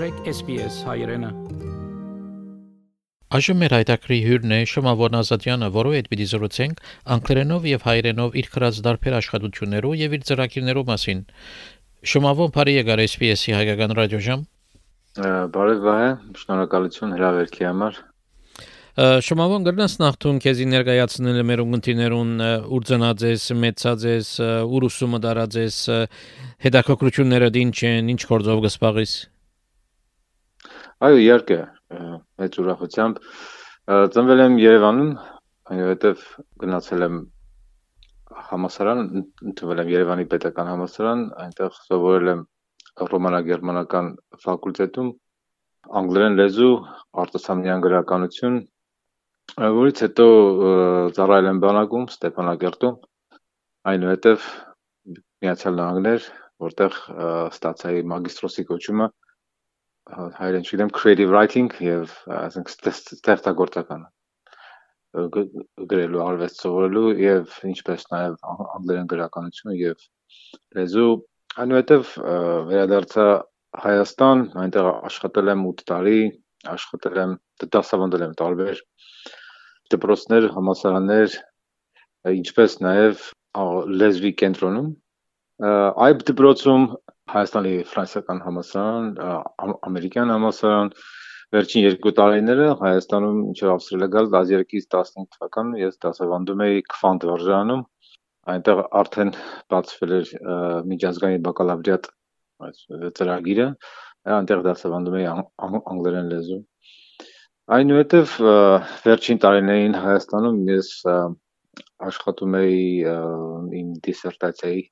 մտրեք SPS հայրենը։ Այժմ մեր հայտակրի հյուրն է Շմավոն Ազատյանը, որով հետ պիտի զրուցենք անգլերենով եւ հայերենով իր քրած դարբեր աշխատություններով եւ իր ծրագիրներով մասին։ Շմավոն բարի եկար SPS-ի հայկական ռադիոժամ։ Բարև վայ, շնորհակալություն հրավերքի համար։ Շմավոն գրնաս նախտուն քեզի ներկայացնել մեր ունգընտիներուն ուր ծնած ես, մեծած ես, ուր ուսումը դարած ես, հետաքրքրությունները ինչ են, ինչ գործով գսպաղիս։ Այո, իհարկե, մեծ ուրախությամբ ծնվել եմ Երևանում, այնուհետև գնացել եմ համասարան, ընդունվել եմ Երևանի պետական համասարան, այնտեղ սովորել եմ ռոմանա-գերմանական ֆակուլտետում անգլերեն լեզու, արտասահմանյան գրականություն, որից հետո ծառայել եմ բանակում Ստեփանակերտում, այնուհետև Միացյալ Նահանգներ, որտեղ ստացայի մագիստրոսի կոչումը հայերեն չգիտեմ creative writing եւ ասենք ստեղծագործական գրելու արվեստ սովորելու եւ ինչպես նաեւ անգլերեն գրականություն եւ լեզու այնուհետև վերադարձա Հայաստան, այնտեղ աշխատել եմ 8 տարի, աշխատել եմ դասավանդել եմ տարբեր դպրոցներ, համալսարաններ, ինչպես նաև լեզվի կենտրոնում։ Այդ դպրոցում Հայաստանի ֆրանսիական համալսարան, ամերիկյան համալսարան վերջին երկու տարիները Հայաստանում ինչով ավստրալիա գալ 13-ից 15 թվականն ես դասավանդում էի Քվանտ վարժանում այնտեղ արդեն բացվել էր միջազգային բակալավրիատ ծրագիրը այնտեղ դասավանդում էի անգլերեն լեզու այնուհետև վերջին տարիներին Հայաստանում ես աշխատում էի իմ դիսերտացիայի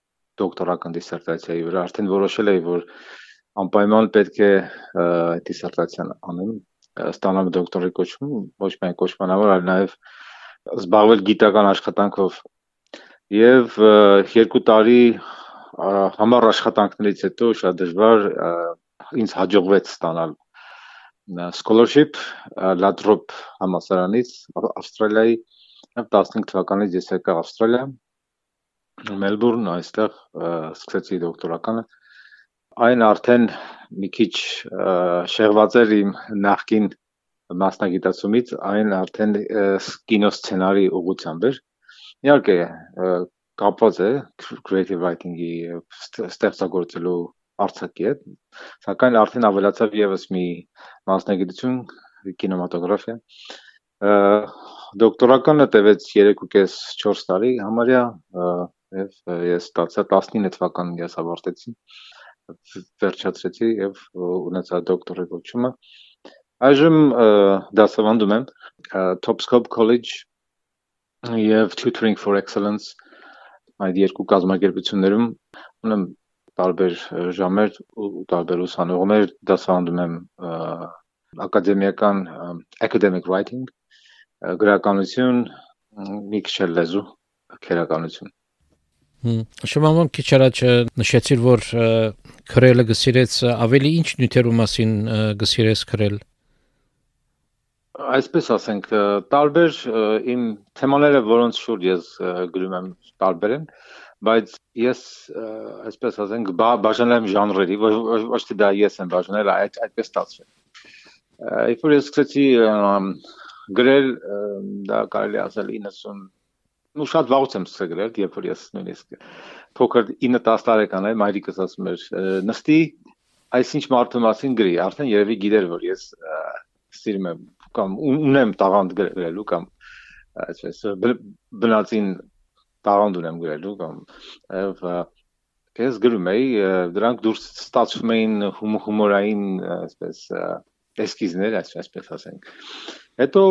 դոկտորական դիսերտացիայի վրա արդեն որոշել էի, որ անպայման պետք է դիսերտացիան անեմ, ստանամ դոկտորի կոչում, ոչ միայն կոչմանավոր, այլ նաև զբաղվել գիտական աշխատանքով։ Եվ երկու տարի համառ աշխատանքներից հետո շատ դժվար ինձ հաջողվեց ստանալ scholarship Ladrop համալսարանից Ավստրալիայի 15 թվականից ես եկա Ավստրալիա Մելբուրն, այստեղ սկսեցի դոկտորականը։ Այն արդեն մի քիչ շեղված էր իմ նախկին մասնագիտացումից, այն արդեն կինոսցենարի ուղղությամբ էր։ Իհարկե, կապված է creative writing-ի ստեղծագործելու արցակի հետ, սակայն արդեն ավելացավ եւս մի մասնագիտություն կինեմատոգրաֆիա։ Դոկտորականը տևեց 3.5-4 տարի, համարյա եւ ես ստացա 19 թվականին ես ավարտեցի վերջացրեցի եւ ունեցա դոկտորի կոչումը այժմ դասավանդում եմ Topscope College եւ Tutoring for Excellence այդ երկու կազմակերպություններում ունեմ տարբեր ժամեր ու տարբեր ուսանողներ դասավանդում եմ ակադեմիական academic writing գրականություն մի քիչ լեզու քերականություն Շումանոն քիչ առաջ նշեցիր, որ քրելը գսիրեց ավելի ինչ նյութերու մասին գսիրես քրել։ Այսպես ասենք, տարբեր իմ թեմաները, որոնց շուրջ ես գրում եմ, տարբեր են, բայց ես այսպես ասենք, բաժանել եմ ժանրերի, ոչ թե դա ես եմ բաժանել, այդ այդպես ստացվել։ որ ես սկսեցի գրել, դա կարելի ասել 90 ու շատ վաղուց եմ սկսել գրել, երբ որ ես նույնիսկ փոքր 9-10 տարեկան եմ, մայրիկս ասում էր, նստի այսինչ մարդու մասին գրի, արդեն երևի գիտեր, որ ես սիրում եմ կամ ունեմ տաղանդ գրելու կամ այսպես բնածին տաղանդ ունեմ գրելու կամ եւ ես գրում էի, դրանք դուրս ստացվում էին հումորային այսպես էսկիզներ, այսպես ասենք։ Հետո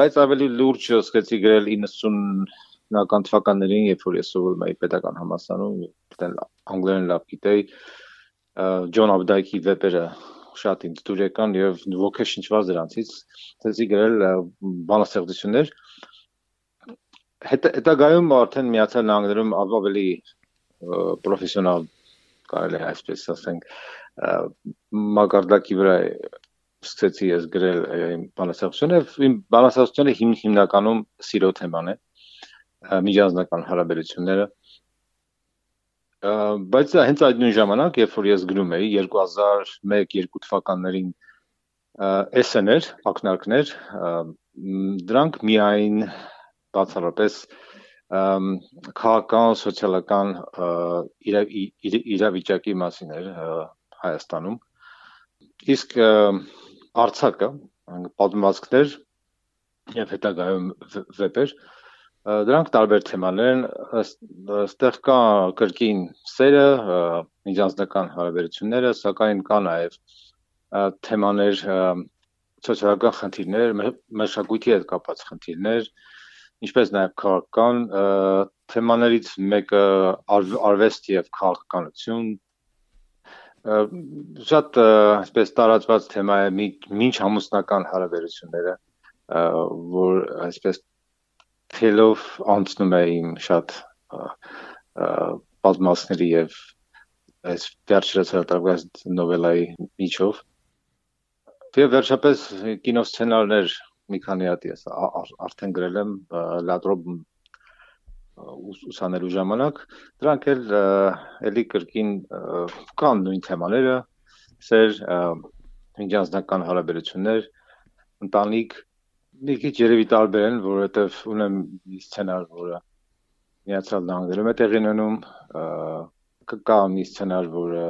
բայց ավելի լուրջ սկսեցի գրել 90 90-ական թվականներին, երբ որ ես սովորում էի պետական համալսարանում, այդտեղ անգլերեն լավ գիտեի, Ջոն Աբդայքի վեպերը շատ ինձ դուր եկան եւ ոգե շնչված դրանցից ցեցի գրել բանաստեղծություններ հետագայում արդեն միացյալ նահանգներում ավելի պրոֆեսիոնալ կարելի է այսպես ասենք մակարդակի վրա սկսեցի ես գրել իմ բանաստեղծությունը իմ բանաստեղծությունը հիմ, հիմնականում սիրո թեման է միջազգական հարաբերությունները բայց հենց այդ նույն ժամանակ, երբ որ ես գրում էի 2001-2 թվականներին SN-եր, ակնարկներ, դրանք միայն բացառապես քաղաքական, սոցիալական իրավիճակի մասին էր Հայաստանում։ Իսկ արցակը պատմվածքներ եւ հետագայում վեպեր դրանք տարբեր թեմաներ են այստեղ կա կրկին սերը միջանձնական հարաբերությունները սակայն կա նաեւ թեմաներ սոցիալական խնդիրներ մշակույթի հետ կապված խնդիրներ ինչպես նաեւ քաղաքական թեմաներից մեկը արվեստ եւ քաղաքականություն շատ այսպես տարածված թեմա է ոչ ամուսնական հարաբերությունները, որ այսպես թելով անցնում է իմ շատ պատմածների եւ այս վերջերս հրատարակված նովելայի միջով։ Եվ վերջապես կինոսցենարներ մի քանի հատ ես արդեն գրել եմ լատրոբ ուսանելու ժամանակ դրանք էլ էլի կրկին կան նույն թեմաները սեր միջանձնական հարաբերություններ ընտանիք մի քիչ երևի տարբեր են որովհետև ունեմ սցենար որը միացյալ նահանգներում է տեղի ունենում կա մի սցենար որը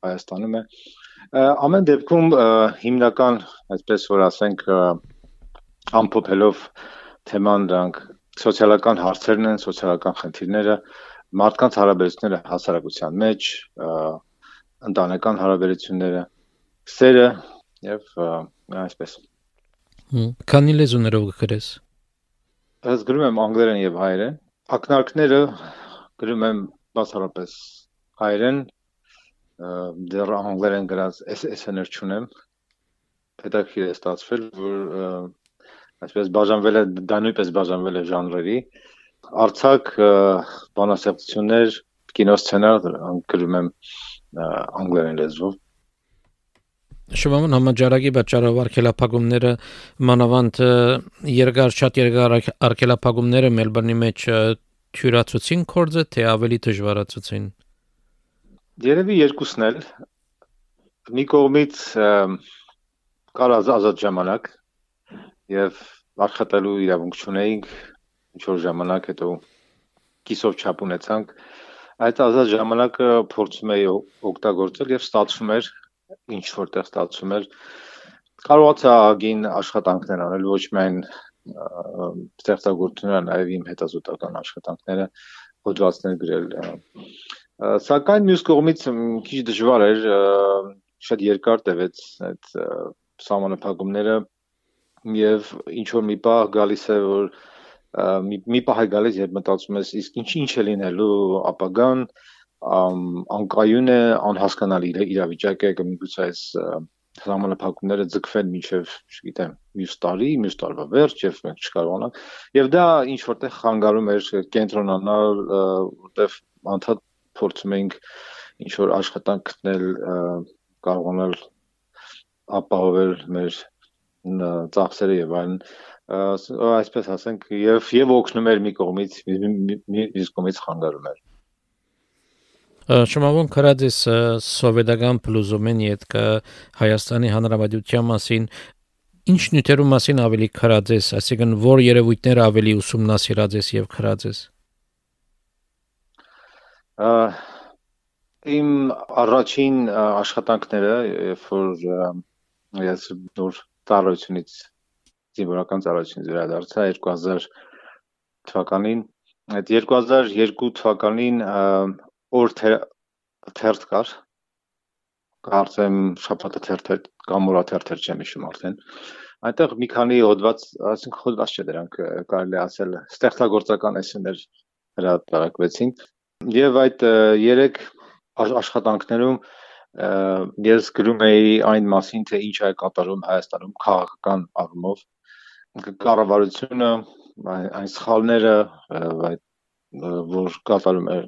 Հայաստանում է ամեն դեպքում հիմնական այսպես որ ասենք ամփոփելով թեման դրանք սոցիալական հարցերն են, սոցիալական խնդիրները, մարդկանց հարաբերությունները հասարակության մեջ, ընտանեկան հարաբերությունները, սերը եւ այսպես։ Քանի լեզուներով գրես։ Ես գրում եմ անգլերեն եւ հայերեն։ Ակնարկները գրում եմ բացառապես հայերեն, դեռ անգլերեն գրած SSN-եր չունեմ։ Հետաքրքիր է ստացվել, որ այսպես բաժանվել է դա նույնպես բաժանվել է ժանրերի արցակ բանասերտություններ կինոսցենար գրում եմ անգլերեն լեզվով Շուման համաճարակի պատճառով արկելափակումները մանավանդ երկար շատ երկար արկելափակումները Մելբուրնի մեջ թյուրացուցին կորձը թե ավելի դժվարացուցին Երևի երկուսն էլ մի կողմից կար ազատ ժամանակ եւ աշխատելու իրավունք չունեինք ինչ որ ժամանակ հետո կիսով չափ ունեցանք այդ ազատ ժամանակը փորձում էի օգտագործել եւ ստացվում էր ինչ որտեղ ստացվում էր կարողացա ագին աշխատանքներ անել ոչ միայն ստեղծագործությունները նաև իմ հետազոտական աշխատանքները հոդվածներ գրել սակայն մյուս կողմից քիչ դժվար էր շատ երկար տևեց այդ սահմանափակումները եւ ինչ որ մի պահ գալիս է որ մի, մի պահ է գալիս երբ մտածում ես իսկ ինչ ինչ է լինելու ապագան անկայուն է անհասկանալի իրավիճակ է կմիգուցե այս համանախապակումները ձգվեն միջև, չգիտեմ, մյուս տարի, մյուս տարվա վերջ եւ մենք չկարողանանք։ Եվ դա ինչ որտեղ խանգարում էր կենտրոնանալ, որտեղ անդադ փորձում էինք ինչ որ աշխատանք գտնել, կարողանալ ապահովել մեր ծախսերը եւ այլն այսպես ասենք եւ եւ օգնում էր մի կողմից մյուս կողմից խանգարում էր Շմավոն քրադես սովետական փլուզումեն կա Հայաստանի Հանրապետության մասին ինչ նյութերու մասին ավելի քրադես, այսինքն որ երևույթները ավելի ուսումնասիրած ես եւ քրադես իմ առաջին աշխատանքները երբ որ ես նոր ծառայությունից զինվորական ծառայությունից վերադարձա 2000 թվականին այդ 2002 թվականին օր թերթ կար կարծեմ շաբաթը թերթեր կամ օրա թերթեր չեմ հիշում արդեն այնտեղ մի քանի հոդված ասենք հոդված չէ դրանք կարելի ասել ստեղծագործական էսեներ հրատարակվեցին եւ այդ երեք աշխատանքներում ես գրում էի այն մասին, թե ինչ է կատարում Հայաստանում քաղաքական առումով կառավարությունը, այն սխալները, այդ որ կատարում է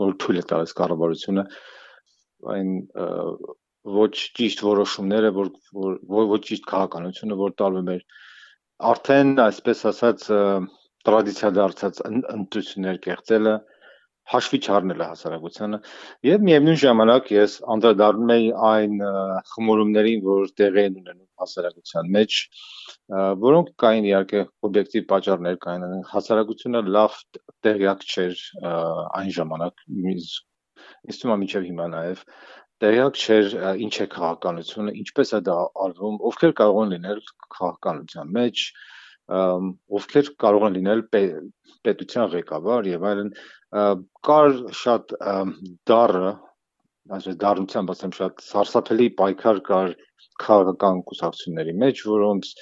որ թույլ է տալիս կառավարությունը այն ոչ ճիշտ որոշումները, որ որ ոչ ճիշտ քաղաքականությունը, որ տարվում էր արդեն այսպես ասած տրադիցիա դարձած ընտրություններ կեղծելը հաշվի չառնել է հասարակությանը եւ միևնույն ժամանակ ես անդրադառնում եի այն խմորումներին, որ տեղի են ունենում հասարակության մեջ, որոնք կային իհարկե օբյեկտիվ պատճառներ կային, հասարակությունը լավ տեղյակ չէր այն ժամանակ, ինձ թվում է մինչև հիմա նաեւ տեղյակ չէր ինչ է քաղաքականությունը, ինչպես է դա արվում, ովքեր կարող են լինել քաղաքականության մեջ, ովքեր կարող են լինել պետության ղեկավար եւ այլն կար շատ դառը այսպես դառնությամբ ասեմ շատ սարսափելի պայքար կար քաղաքական կուսակցությունների մեջ, որոնց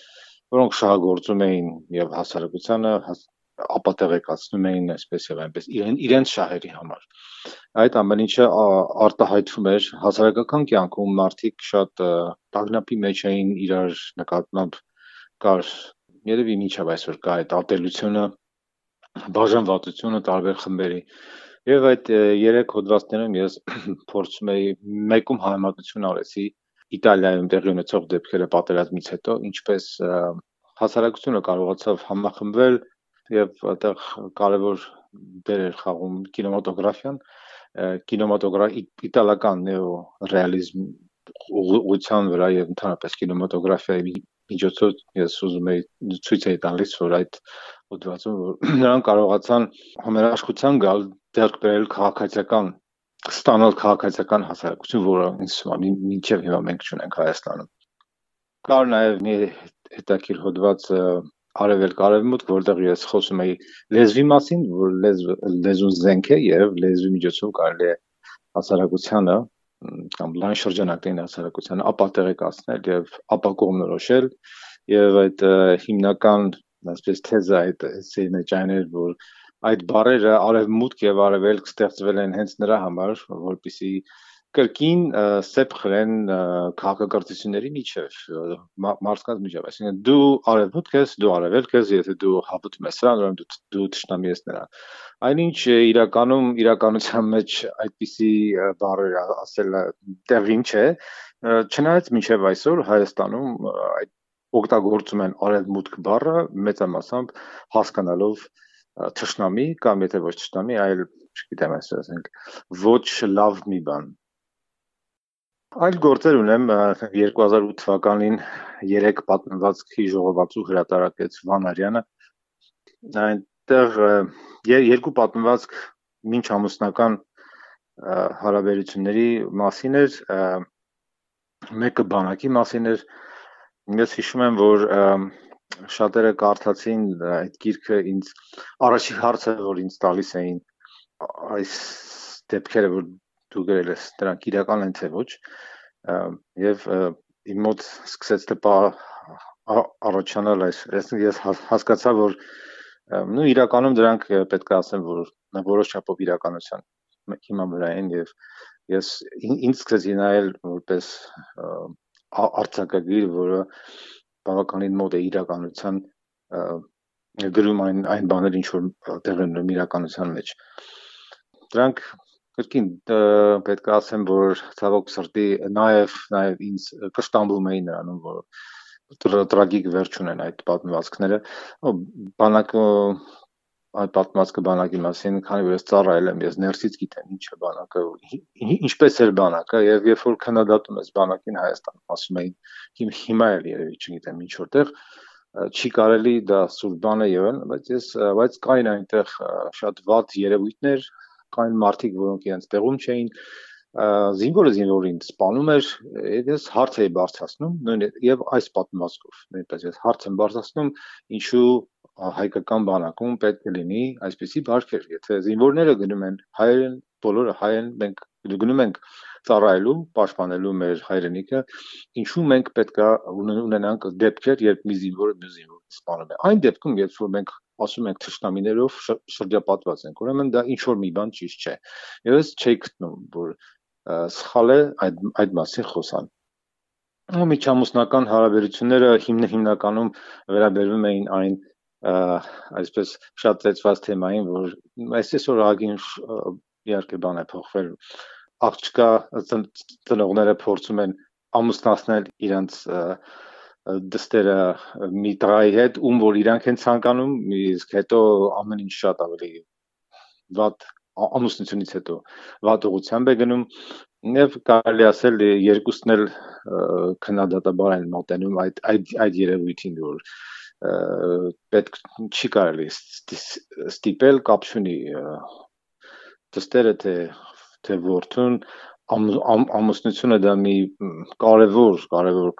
որոնք շահագործում էին եւ հասարակությանը ապատեղեկացնում էին այսպես եւ այնպես իրեն իրենց շահերի համար այդ ամեն ինչը արտահայտվում էր հասարակական կյանքում մարդիկ շատ տագնապի մեջ էին իրար նկատմամբ կար երևի միջավ այսօր կա այդ ատելությունը բաժանվածությունը տարբեր խմբերի եւ այդ երեք հոդվածներում ես փորձում էի մեկում համեմատություն արեցի Իտալիայում տեղի ունեցող դեպքերը պատերազմից հետո ինչպես հասարակությունը կարողացավ համախմբվել եւ այդտեղ կարևոր դեր էր խաղում կինեմատոգրաֆիան կինեմատոգրաֆ իտալական նեո ռեալիզմ ուղղության վրա եւ ընդհանրապես կինեմատոգրաֆիայի միջոցով ես ուզում եի ցույց էի տալիս որ այդ հոդվածում որ նրանք կարողացան համերաշխության գալ դերք բերել քաղաքացիական ստանալ քաղաքացիական հասարակություն, որը ինձ մինչև հիմա մենք չունենք Հայաստանում։ Կար նաև մի հետաքրիր հոդված արևելք արևմուտք, որտեղ ես խոսում էի լեզվի մասին, որ լեզվ լեզուն զենք է եւ լեզվի միջոցով կարելի է հասարակությանը կամ լայն շրջանակային հասարակությանը ապատեղեկացնել եւ ապակողմնորոշել եւ այդ հիմնական այսպես թեզը այդ էսեի մեջ այն էր, որ այդ բարերը արևմուտք եւ արևելք ստեղծվել են հենց նրա համար, որպիսի կրկին սեփ խրեն քաղաքակրթությունների միջև մարդկանց միջև այսինքն դու արևմուտք ես դու արևելք ես եթե դու հավատում ես սրան ուրեմն դու դու ճշտամի ես նրա այնինչ իրականում իրականության մեջ այդպիսի բառեր ասելը տեղին չէ չնայած մինչև այսօր Հայաստանում այդ օգտագործում են արևմուտք բառը մեծամասամբ հասկանալով թշնամի կամ եթե ոչ թշնամի այլ չգիտեմ ասենք ոչ լավ մի բան Այլ գործեր ունեմ 2008 թվականին 3 պատմվածքի ժողովածու հրատարակեց Վանարյանը։ Այնտեղ երկու պատմվածք ոչ ամուսնական հարաբերությունների մասին էր, մեկը բանակի մասին էր։ Ես հիշում եմ, որ շատերը կարդացին այդ գիրքը ինձ առաջի հարցը, որ ինձ տալիս էին այս դեպքերը, որ դու գրել ես, դրանք իրական են թե ոչ, եւ իմ մոտ սկսեց տպա առաջանալ այս, ես հասկացա, որ նու իրականում դրանք պետք է ասեմ, որ որոշ չափով իրականության հիմա վրա են եւ ես ինձ սկսեցի նայել որպես արձակագիր, որը բավականին մոտ է իրականության գրում այն այն բաներ ինչ որ տեղ են իրականության մեջ դրանք Կրկին պետք է ասեմ, որ ցավոք սրտի նաև նաև ինձ կշտամբում էին նրանում, որ տրագիկ վերջ ունեն այդ պատմվածքները։ Բանակը այդ պատմվածքը բանակի մասին, քանի որ ես ծառայել եմ, ես ներսից գիտեմ ինչ է բանակը, ինչպես էր բանակը, եւ երբ որ քննադատում ես բանակին Հայաստանում, ասում էին հիմ հիմա էլ երևի չգիտեմ ինչ որտեղ չի կարելի դա սուր բան է եղել, բայց ես բայց կային այնտեղ շատ ված երևույթներ, կային մարդիկ, որոնք իրենց տեղում չէին, զինվորը զինվորին սպանում էր, ես հարց էի բարձրացնում, նույն եւ այս պատմվածքով, նույնպես ես հարց եմ բարձրացնում, ինչու հայկական բանակում պետք է լինի այսպիսի բարքեր, եթե զինվորները գնում են հայերեն, բոլորը հայ են, մենք գնում ենք ծառայելու, պաշտպանելու մեր հայրենիքը, ինչու մենք պետքա ունենանք դեպքեր, երբ մի զինվորը մի զինվոր սպանում է։ Այն դեպքում, երբ որ մենք ասում ենք թշնամիներով շրջապատված ենք, ուրեմն դա ինչ որ մի բան ճիշտ չէ։ Եվ ես չէի գտնում, որ սխալ է այդ այդ մասին խոսան։ Ու միջամուսնական հարաբերությունները հիմն հիմնականում վերաբերվում էին այն այսպես շատ ծեծված թեմային, որ այսօր ագին իհարկե բան է փոխվել աղջկա ծնողները փորձում են ամուսնացնել իրանց դստերը մի տղայի հետ, ում որ իրանք են ցանկանում, իսկ հետո ամեն ինչ շատ ավելի վատ ամուսնությունից հետո վատողությամբ է գնում եւ կարելի ասել երկուսն էլ քննադատաբար են մոտենում այդ այդ այդ երևույթին որ պետք չի կարելի ստիպել կապշունի դստերը թե թե որթուն ամուսնությունը դա մի կարևոր կարևոր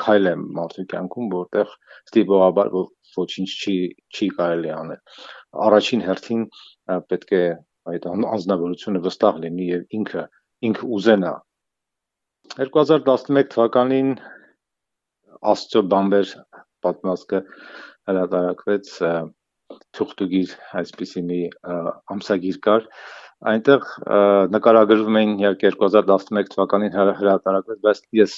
քայլ է մարդու կյանքում, որտեղ ստիպողաբար ոչինչ չի չի կարելի անել։ Առաջին հերթին պետք է այդ անznավորությունը վստահ լինի եւ ինքը ինքը ուզենա 2011 թվականին Աստծո բամբեր պատմվածքը հրատարակվեց թուղթուգիր այսպիսի մի ամսագիր կար այնտեղ նկարագրվում էին իհարկե 2011 թվականին հրատարակված բայց ես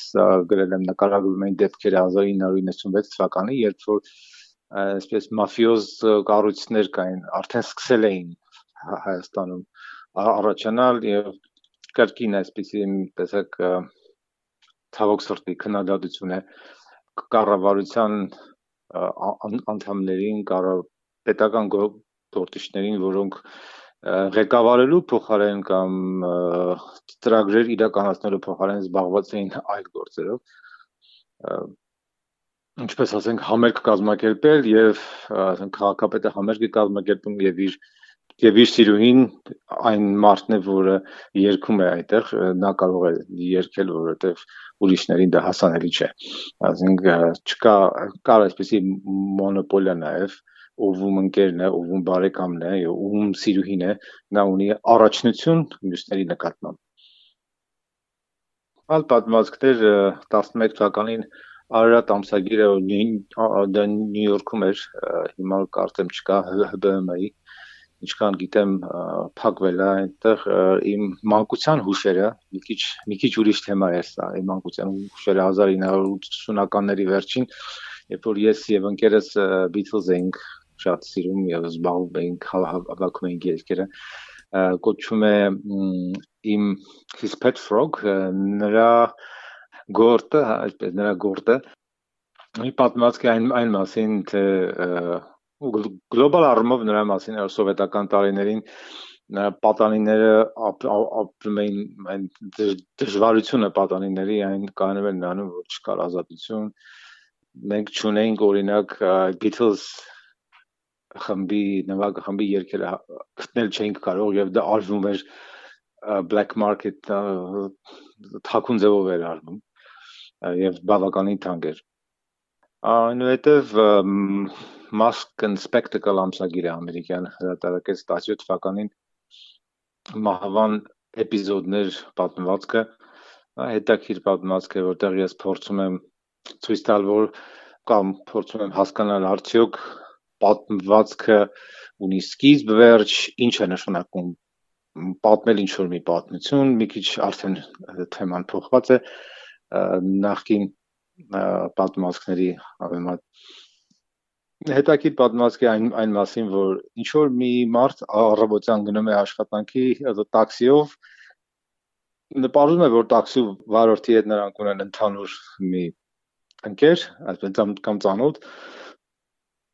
գրել եմ նկարագրվում էին դեպքերը 1996 թվականին երբ որ այսպես մաֆիոզ կառույցներ կային արդեն սկսել էին Հայաստանում առաջանալ եւ կրկին այսպեսի տեսակ ցավոք սրտի քննադատություն է կառավարության անդամներին, կառավ պետական գործիչներին, որոնք ղեկավարելու փոխարեն կամ ծրագրեր իրականացնելու փոխարեն զբաղված էին այլ գործերով ինչպես ասենք համերգ կազմակերպել եւ ասենք քաղաքապետը համերգ է կազմակերպում եւ իր եւ իր սիրուհին այն մարդն է, որը երգում է այդտեղ, նա կարող է երգել, որովհետեւ ուրիշներին դա հասանելի չէ։ Ասենք չկա կար այսպեսի մոնոպոլիա նաեւ ով ում ընկերն է, ով ում բարեկամն է, ում սիրուհին է, նա ունի առաջնություն մյուսների նկատմամբ։ Այլ պատմվածքներ 11 թվականին Արարատ ամսագիրը դա Նյու Յորքում էր, հիմա կարծեմ չկա ՀԲՄ-ի ինչքան գիտեմ փակվել է այնտեղ իմ մանկության հուշերը մի քիչ մի քիչ ուրիշ թեմա է սա իմ մանկության հուշերը 1980-ականների վերջին երբ որ ես եւ ընկերս Beatles էինք շատ սիրում եւ զբաղվում էինք հավաքում էինք երգերը կոչվում է իմ His Pet Frog նրա գործը այսպես նրա գործը մի պատմվածք այն այն մասին թե գլոբալ առումով նրա մասին սովետական տարիներին պատանիները ապրում էին այն դժվարությունը պատանիների այն կանոն էր նրանում որ չկար ազատություն մենք ճունեինք օրինակ Beatles խմբի նվագ խմբի երգերը գտնել չէինք կարող եւ դա արվում էր black market թակուն ձևով էր արվում եւ բավականին թանկ էր այնուհետև Mask and Spectacle ամսագիրը ամերիկյան հրատարակեց 17 թվականին մահվան էպիզոդներ պատմվածքը հետաքրիր պատմվածք է որտեղ ես փորձում եմ ցույց տալ որ կամ փորձում եմ հասկանալ արդյոք պատմվածքը ունի սկիզբ վերջ ինչ է նշանակում պատմել ինչ որ մի պատմություն մի քիչ արդեն թեման փոխված է նախքին պատմվածքների հավեմատ հետաքրիր պատմվածքի այն այն մասին, որ ինչ որ մի մարդ առավոտյան գնում է աշխատանքի տաքսիով նպարում է որ տաքսի վարորդի հետ նրանք ունեն ընդհանուր մի ընկեր, այսպես կամ ծանոթ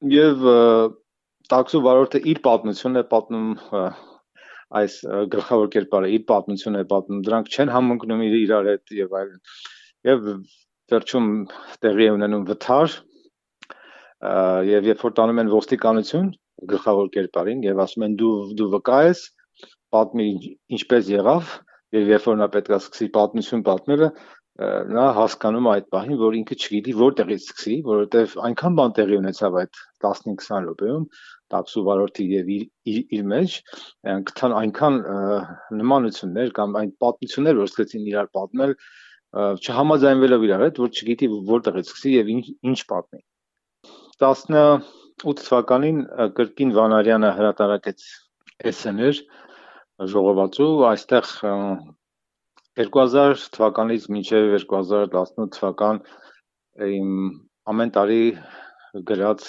եւ տաքսի վարորդը իր պատմությունն է պատմում այս գլխավոր կերպարը իր պատմությունն է պատմում դրանք չեն համընկնում իրար հետ եւ այլն եւ վերջում տեղի է ունենում վթար եւ երբ որ տանում են ոստիկանություն գլխավոր կերպարին եւ ասում են դու դու վկա ես պատմի ինչպես եղավ եւ երբ որ նա պետքա սկսի պատմություն պատմելը նա հասկանում այդ պահին որ ինքը չգիտի որտեղից սկսի որովհետեւ այնքան բան տեղի ունեցավ այդ 15-20 րոպեում տաքսու վարորդի եւ իր իր, մեջ գտան այնքան նմանություններ կամ այն պատմություններ որ սկսեցին իրար պատմել չհամաձայնվելով իրար հետ որ չգիտի որտեղից սկսի եւ ինչ ինչ պատմի 18 թվականին կրկին Վանարյանը հրատարակեց SN-եր ժողովածու, այստեղ 2000 թվականից մինչև 2018 թվական իմ ամեն տարի գրած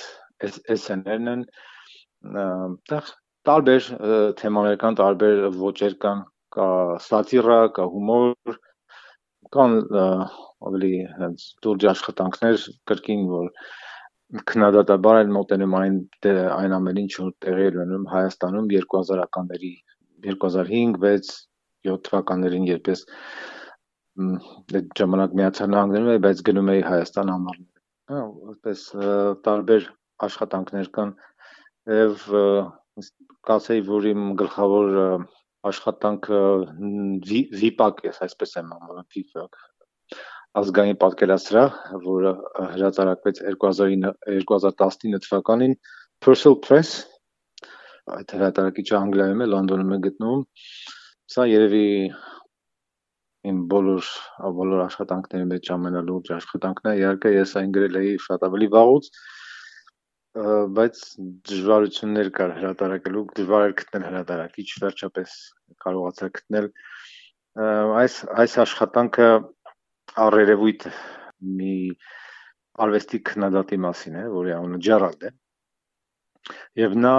SN-ներն են այդտեղ տարբեր թեմաներ կան, տարբեր ոճեր կան, կա սատիրա, կա հումոր, կան ավելի հենց դուրջ աշխատանքներ կրկին, որ քննադատաբար էլ մոտենում այն այն ամեն ինչ որ տեղի էր ունենում Հայաստանում 2000-ականների 2005-6 7 թվականներին երբ ես այդ ժամանակ միացյալ նահանգներում էի, բայց գնում էի Հայաստան ամառներ։ Հա, այսպես տարբեր աշխատանքներ կան եւ կասեի, որ իմ գլխավոր աշխատանքը վիպակ է, այսպես եմ անվանում, վիպակ ազգային պատկերասրահ, որը հրատարակվեց 2019 թվականին Purcell Press այդ հրատարակիչը Անգլիայում է, Լոնդոնում է գտնվում։ Սա երևի իմ բոլոր բոլոր աշխատանքների մեջ ամենալուրջ աշխատանքն է։ Իհարկե ես այն գրել էի շատ ավելի վաղուց, բայց դժվարություններ կար հրատարակելու, դժվար էր գտնել հրատարակիչ, վերջապես կարողացա գտնել այս այս աշխատանքը առերևույթ մի արվեստի քննադատի մասին է, որի անունը Ջերալդ է։ Եվ նա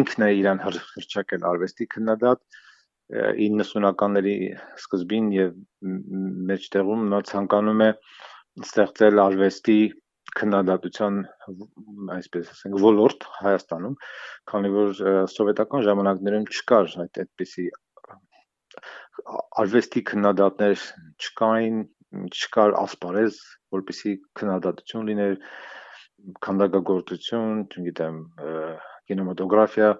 ինքն է իրան հրճակել արվեստի քննադատ 90-ականների սկզբին եւ մեջտեղում նա ցանկանում է ստեղծել արվեստի քննադատության այսպես ասենք ոլորտ Հայաստանում, քանի որ սովետական ժամանակներում չկար այդ այդպիսի արվեստի քննադատներ չկային, չկար ասպարեզ, որպեսի քննադատություն լիներ, քանդակագործություն, չգիտեմ, կինեմատոգրաֆիա,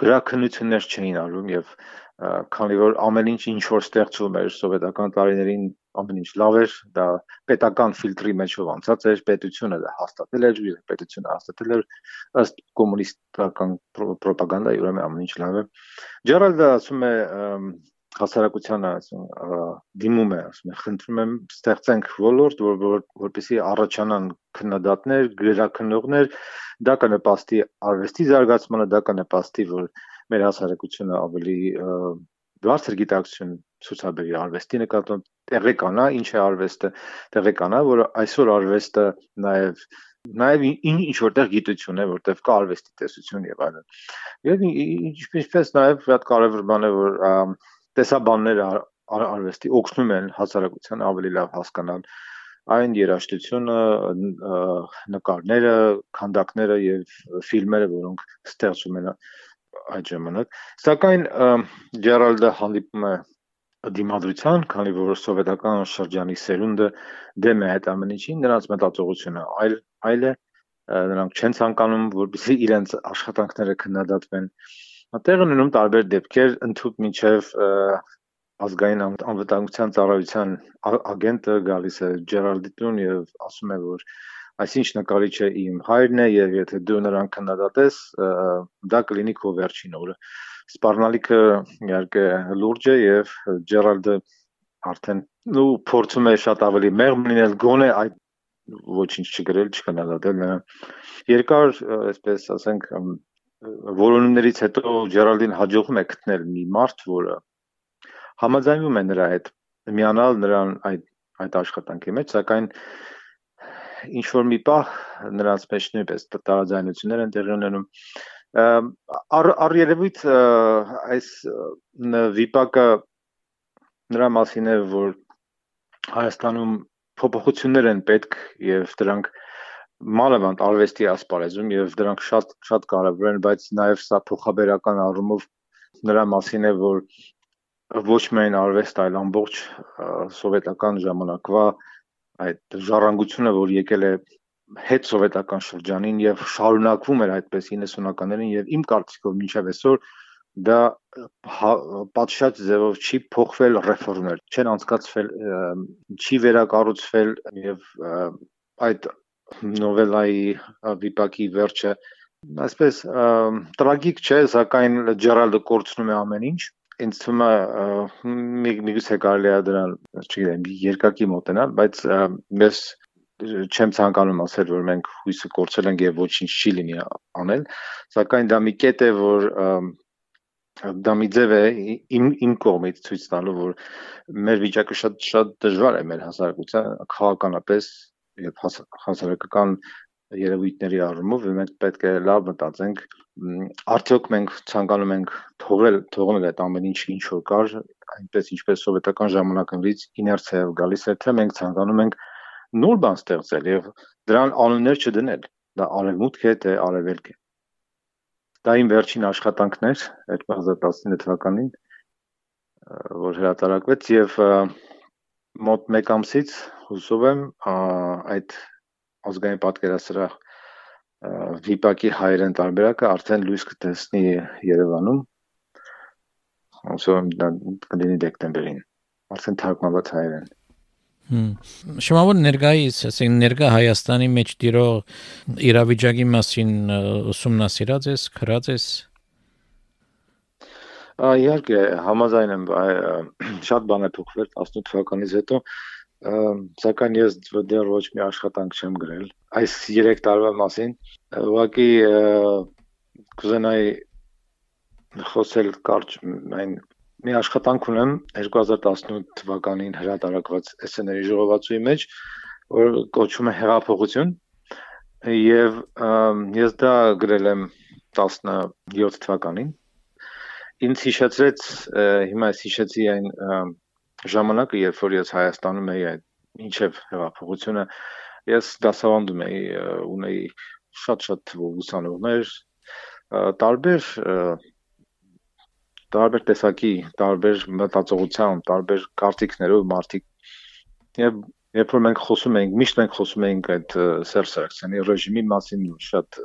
գրաքննություններ չէին արվում եւ քանի որ ամեն ինչ ինչ որ ստեղծվում էր սովետական տարիներին ամեն ինչ լավ էր, դա պետական ֆիլտրի մեջով անցած էր, պետությունը դա հաստատել էր, պետությունը հաստատել էր ըստ կոմունիստական ռոպագանդայի, ուրեմն ամեն ինչ լավ է։ Ջերալդը ասում է հասարակությանը դիմում է ասում է խնդրում եմ ստեղծենք ոլորտ որ, որ որպեսի առաջանան քննադատներ, գրաքննողներ, դա կնպաստի արվեստի զարգացմանը, դա կնպաստի որ մեր հասարակությունը ավելի բարձր գիտակցություն ցուցաբերի արվեստի նկատմամբ տեղեկանա ինչ է արվեստը, տեղեկանա որ այսօր արվեստը նաև նաև ինչ որտեղ գիտություն է, որտեղ կա արվեստի տեսություն եւ այլն։ Եվ ինչպես նաև շատ կարևոր բան է որ տեսաբանները արվեստի օգնում են հասարակության ավելի լավ հասկանալ այն երաժշտությունը, նկարները, քանդակները եւ ֆիլմերը, որոնք ստեղծում են այդ ժամանակ։ Սակայն Ջերալդը հանդիպում է դիմադրության, քանի որ սովետական շրջանի սերունդը դեմ է այդ ամեն ինչին, նրանց մտածողությունը այլ այլ է, նրանք չեն ցանկանում, որպեսզի իրենց աշխատանքները քննադատվեն Տեղը ունենում տարբեր դեպքեր, ընդհուպ մինչև ազգային անվտանգության ծառայության ագենտը գալիս է Ջերալդի տուն եւ ասում է որ այսինչ նկարիչը իմ հայրն է եւ եթե դու նրան քննադատես դա կլինի քո վերջին օրը սպառնալիքը իհարկե լուրջ է եւ Ջերալդը արդեն ու փորձում է շատ ավելի մեղմ լինել գոնե այդ ոչինչ չգրել չքննադատել երկար այսպես ասենք որոնումներից հետո Ջերալդին հաջողում է գտնել մի մարդ, որը համաձայնվում է նրա հետ միանալ նրան այդ այդ աշխատանքի մեջ, սակայն ինչ որ մի պահ նրանց մեջ նույնպես տարաձայնություններ են տեղի ունենում առ առ այս վիպակը նրա մասին է որ Հայաստանում փոփոխություններ են պետք եւ դրանք մանավանդ արվեստի ասպարեզում եւ դրանք շատ շատ կարեւոր են, բայց նաեւ սա փոխաբերական առումով նրա մասին է, որ ոչ միայն արվեստ, այլ ամբողջ սովետական ժամանակվա այդ ժառանգությունը, որ եկել է հետ սովետական շրջանին եւ շարունակվում էր այդպես 90-ականներին եւ իմ կարծիքով մինչեւ այսօր դա պատշաճ ձևով չի փոխվել ռեֆորմներ, չեն անցկացվել, չի վերակառուցվել եւ այդ նովելայի վիպակի վերջը այսպես տրագիկ չէ, սակայն Ջերալդը կորցնում է ամեն ինչ ինձ թվում է միգուցե կարելի է դրան, չգիտեմ, երկակի մոտենալ, բայց ես չեմ ցանկանում ասել, որ մենք հույսը կորցել ենք եւ ոչինչ չի լինի անել, սակայն դա մի կետ է, որ դա մի ձև է իմ իմ կողմից ցույց տալու, որ մեր վիճակը շատ շատ դժվար է մեր հասարակության քաղաքականապես եւ հասարակական երևույթների առումով մենք պետք է լավ մտածենք արդյոք մենք ցանկանում ենք թողել թողնել այդ ամեն ինչ ինչ որ կար այնպես ինչպես սովետական ժամանակներից իներցիայով գալիս է թե մենք ցանկանում ենք նոր բան ստեղծել եւ դրան անուններ չդնել դա արևմուտք է թե արևելք է դա իմ վերջին աշխատանքն էր 2019 թվականին, որ հրատարակվեց եւ մոտ 1 ամսից հուսով եմ այդ ազգային պատկերասրահ վիպակի հայերեն տարբերակը արդեն լույս կտեսնի Երևանում։ եմ դա կլինի դեկտեմբերին։ Արդեն թարգմանված հայերեն։ Շմավոր ներկայիս, ասենք ներկա Հայաստանի մեջ դիրող իրավիճակի մասին ուսումնասիրած ես, քրած ես։ Իհարկե, համաձայն եմ, շատ բան է փոխվել 18 թվականից հետո, սակայն ես դեռ ոչ մի աշխատանք չեմ գրել այս 3 տարվա մասին։ Ուղղակի կուզենայի խոսել կարճ այն մի աշխատանք ունեմ 2018 թվականին հրատարակված SN-երի ժողովածուի մեջ, որ կոչվում է հեղափոխություն եւ ես դա գրել եմ 17 թվականին ինձ հիշեցրեց հիմա ես հիշեցի այն ժամանակը երբ որ ես Հայաստանում էի այդ ինչև հեղափոխությունը ես դասավանդում էի ունեի շատ-շատ թվով ուսանողներ տարբեր տարբեր տեսակի, տարբեր մտածողության, տարբեր կարծիքներով մարդիկ եւ երբ որ մենք խոսում ենք, միշտ մենք խոսում ենք այդ Սերժ Սարգսյանի ռեժիմի մասին շատ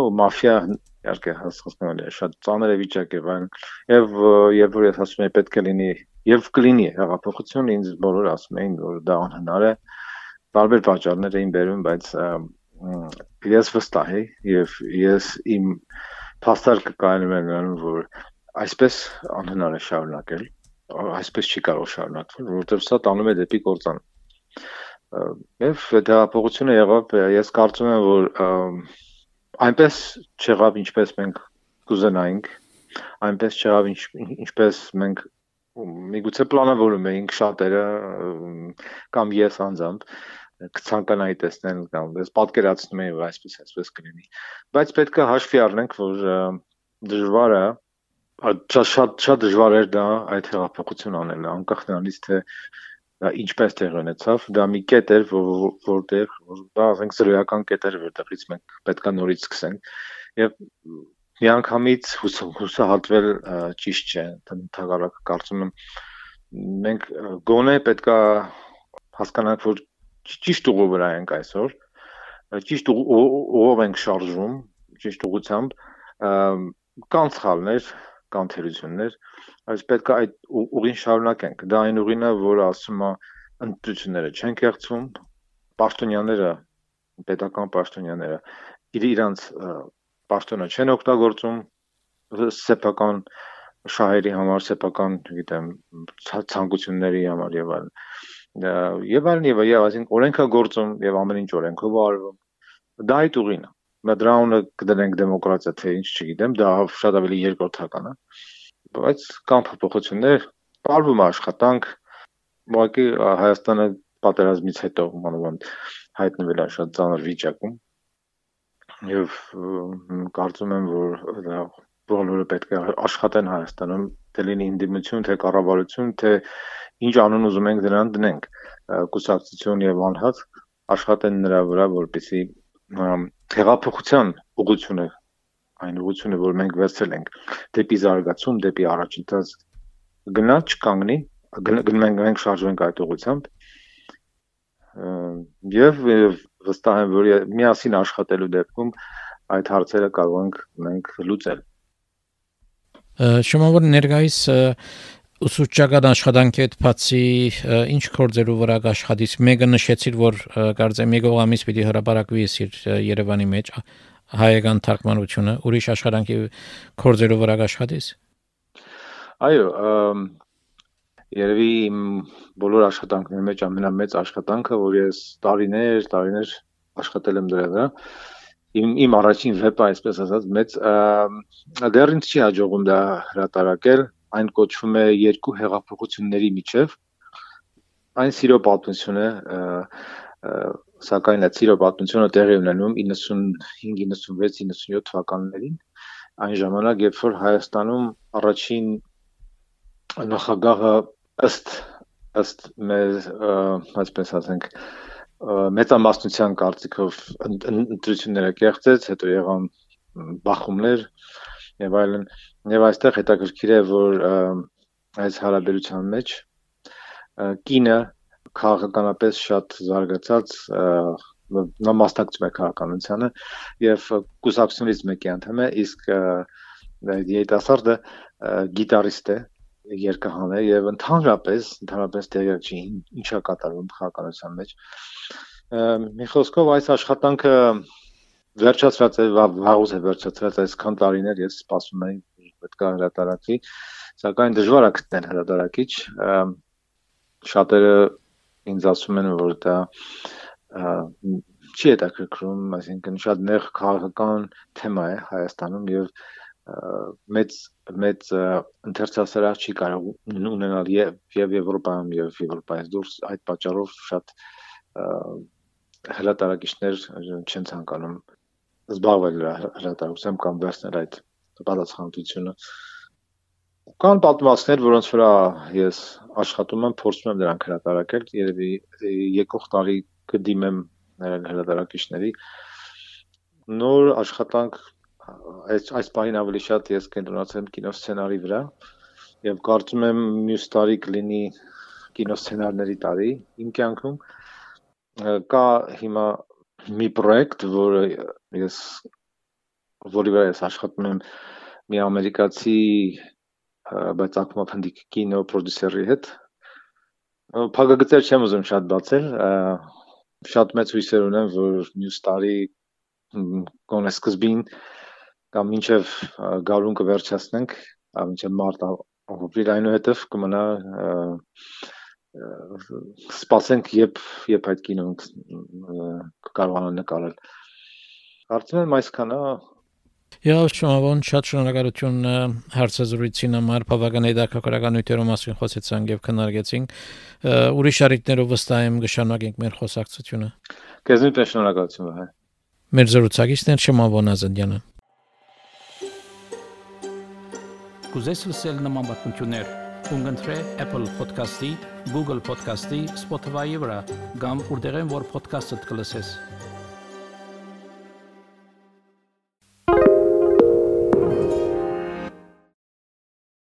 ու մաֆիա իհարկե հասկացնել է շատ ծանր է վիճակը վան եւ երբ որ ես ասում եմ պետք է լինի եւ կլինի հեղափոխություն ինձ բոլորը ասում էին որ դա անհնար է տարբեր պատճառներ էին բերում բայց ես վստահ եի եւ ես իմ փաստար կկայանում եմ որ այսպես անհնար է շարունակել այսպես չի կարող շարունակվել որովհետև սա տանում է դեպի կործան եւ դեպողությունը եղավ ես կարծում եմ որ այնպես չեղավ ինչպես մենք կուզենայինք այնպես չեղավ ինչ ինչպես մենք միգուցե պլանավորում էինք շատերը կամ ես անձամբ կցանկանայի տեսնել կամ ես պատկերացնում եի որ այսպես այսպես կլինի բայց պետք է հաշվի առնենք որ դժվար է շատ շատ դժվար էր դա այդ հեղափոխություն անելը անկախ նրանից թե դա ինչպես տեղ ունեցավ դա մի կետ էր որտեղ որ դա ասենք զրոյական կետ էր որտեղից մենք պետքա նորից սկսենք եւ միանգամից հուսահատվել ճիշտ չէ ընդհանրապես կարծում եմ մենք գոնե պետքա հասկանանք որ ճիշտ ուղու վրա ենք այսօր ճիշտ ուղով ենք շարժվում ճիշտ ուղությամբ կան սխալներ կան թերություններ, բայց պետք է այդ ուղին շարունակենք։ Դա այն ուղին է, որը ասում է ընտրությունները չեն կեղծում, պաշտոնյաները, պետական պաշտոնյաները իր իրանց պաշտոնը չեն օգտագործում սեփական շահերի համար, սեփական, գիտեմ, ցանկությունների համար եւ այլն։ Եվ այլն եւ այլ, այսինքն օրենքա գործում եւ ամեն ինչ օրենքով արվում։ Դա այդ ուղին է դրանը կդնենք դեմոկրատիա թե ինչ չգիտեմ, դա շատ ավելի երկրորդական է։ Բայց կան փոփոխություններ, բարվում աշխատանք, ուղղակի Հայաստանը պատերազմից հետո մանավանդ հայտնվել է շատ ծանր վիճակում։ Եվ կարծում եմ, որ դա բոլորը պետք է աշխատեն Հայաստանում, թե լինի ինդիմություն, թե կառավարություն, թե ինչ անուն ուզում ենք դրան դնենք, կուսակցություն եւ անհատ աշխատեն նրա վրա, որպեսզի հեղափոխության ուղղությունը այն ուղղությունը, որ մենք վերցրել ենք դեպի զարգացում, դեպի առաջընթաց գնա չկանգնի, գնում ենք մենք շարժվենք այդ ուղղությամբ եւ վստահ եմ, որ միասին աշխատելու դեպքում այդ հարցերը կարող ենք մենք լուծել։ Շնորհավոր ներկայիս ուսուցչական աշխատանքի հետ բացի ինչ կորձերու վրա աշխատից մեկը նշեցիր որ կարծեմ եկող ամիս պիտի հրապարակվի իր Երևանի մեջ հայական թարգմանությունը ուրիշ աշխատանքի կորձերու վրա աշխատից այո երևի բոլոր աշխատանքների մեջ ամենամեծ աշխատանքը որ ես տարիներ տարիներ աշխատել եմ դրա վրա իմ իմ առաջին վեպը այսպես ասած մեծ դեռ ինձ չի հաջողում դա հրատարակել այն կոչվում է երկու հեղափոխությունների միջև այն սիրո պատմություն է սակայն այդ սիրո պատմությունը տեղի ունենում 95 96 97 թվականներին այն ժամանակ երբ որ Հայաստանում առաջին նախագահը ըստ ըստ մեր այսպես ասենք մեծամասնության կարծիքով ընտրությունները կեղծեց, հետո եղան բախումներ եւ այլն եւ այստեղ հետաքրքիր է որ այս հարաբերության մեջ կինը քաղաքականապես շատ զարգացած նա մասնակցում է քաղաքականությանը եւ կուսակցությունից մեկի անդամ է իսկ երիտասարդը գիտարիստ է երկհան է եւ ընդհանրապես ընդհանրապես տեղյակ չի ինչա կատարվում քաղաքականության մեջ մի խոսքով այս աշխատանքը վերջացած է վաղուց է վերջացած այսքան տարիներ ես սպասում եի պետք է հրատարակվի սակայն դժվար է գտնել հրատարակիչ շատերը ինձ ասում են որ դա չի հետաքրքրում, այսինքն շատ նեղ քաղաքական թեմա է Հայաստանում եւ մեծ մեծ ընթերցասրահ չի կարող ունենալ եւ եւ Եվրոպայում եւ Եվրոպայից դուրս այդ պատճառով շատ հրատարակիչներ չեն ցանկանում զբաղվել հրատարակությամբ կամ վերցնել այդ պատասխանատվությունը կան պատմվածքներ, որոնց վրա ես աշխատում եմ, փորձում եմ դրանք հրատարակել, երևի եկող տարի կդիմեմ հրատարակիչների նոր աշխատանք այս այս բանին ավելի շատ ես կենտրոնացել եմ կինոսցենարի վրա եւ կարծում եմ մյուս տարի կլինի կինոսցենարների տարի իմ կյանքում կա հիմա մի պրոյեկտ, որը ես որի վրա ես աշխատում եմ մի ամերիկացի բայց ակումբ հնդիկ կինո պրոդյուսերի հետ Փակագծեր չեմ ուզում շատ բացել, շատ մեծ հույսեր ունեմ, որ մյուս տարի կոնե սկզբին կամ մինչև գարուն կվերջացնենք, մինչև մարտ ապրիլ այնուհետև կմնա սպասենք երբ երբ այդ կինոն կկարողանա նկարել։ Կարծում եմ այսքանը Եվ շնորհավորն շատ շնորհակալություն հարցազրույցին համար բավական հետաքրքրական նյութերով մասին խոսեցանք եւ քննարկեցինք. ուրիշ շարիկներով վստահ եմ կշարունակենք մեր խոսակցությունը Քեզ նույնպես շնորհակալություն վահե Մեր զրուցակիցն Շմավոն Ազանդյանը Կուզես լսել նման բանություններ կընտրե Apple Podcast-ի, Google Podcast-ի, Spotify-ի վրա, կամ որտեղեն որ podcast-ը դուք լսես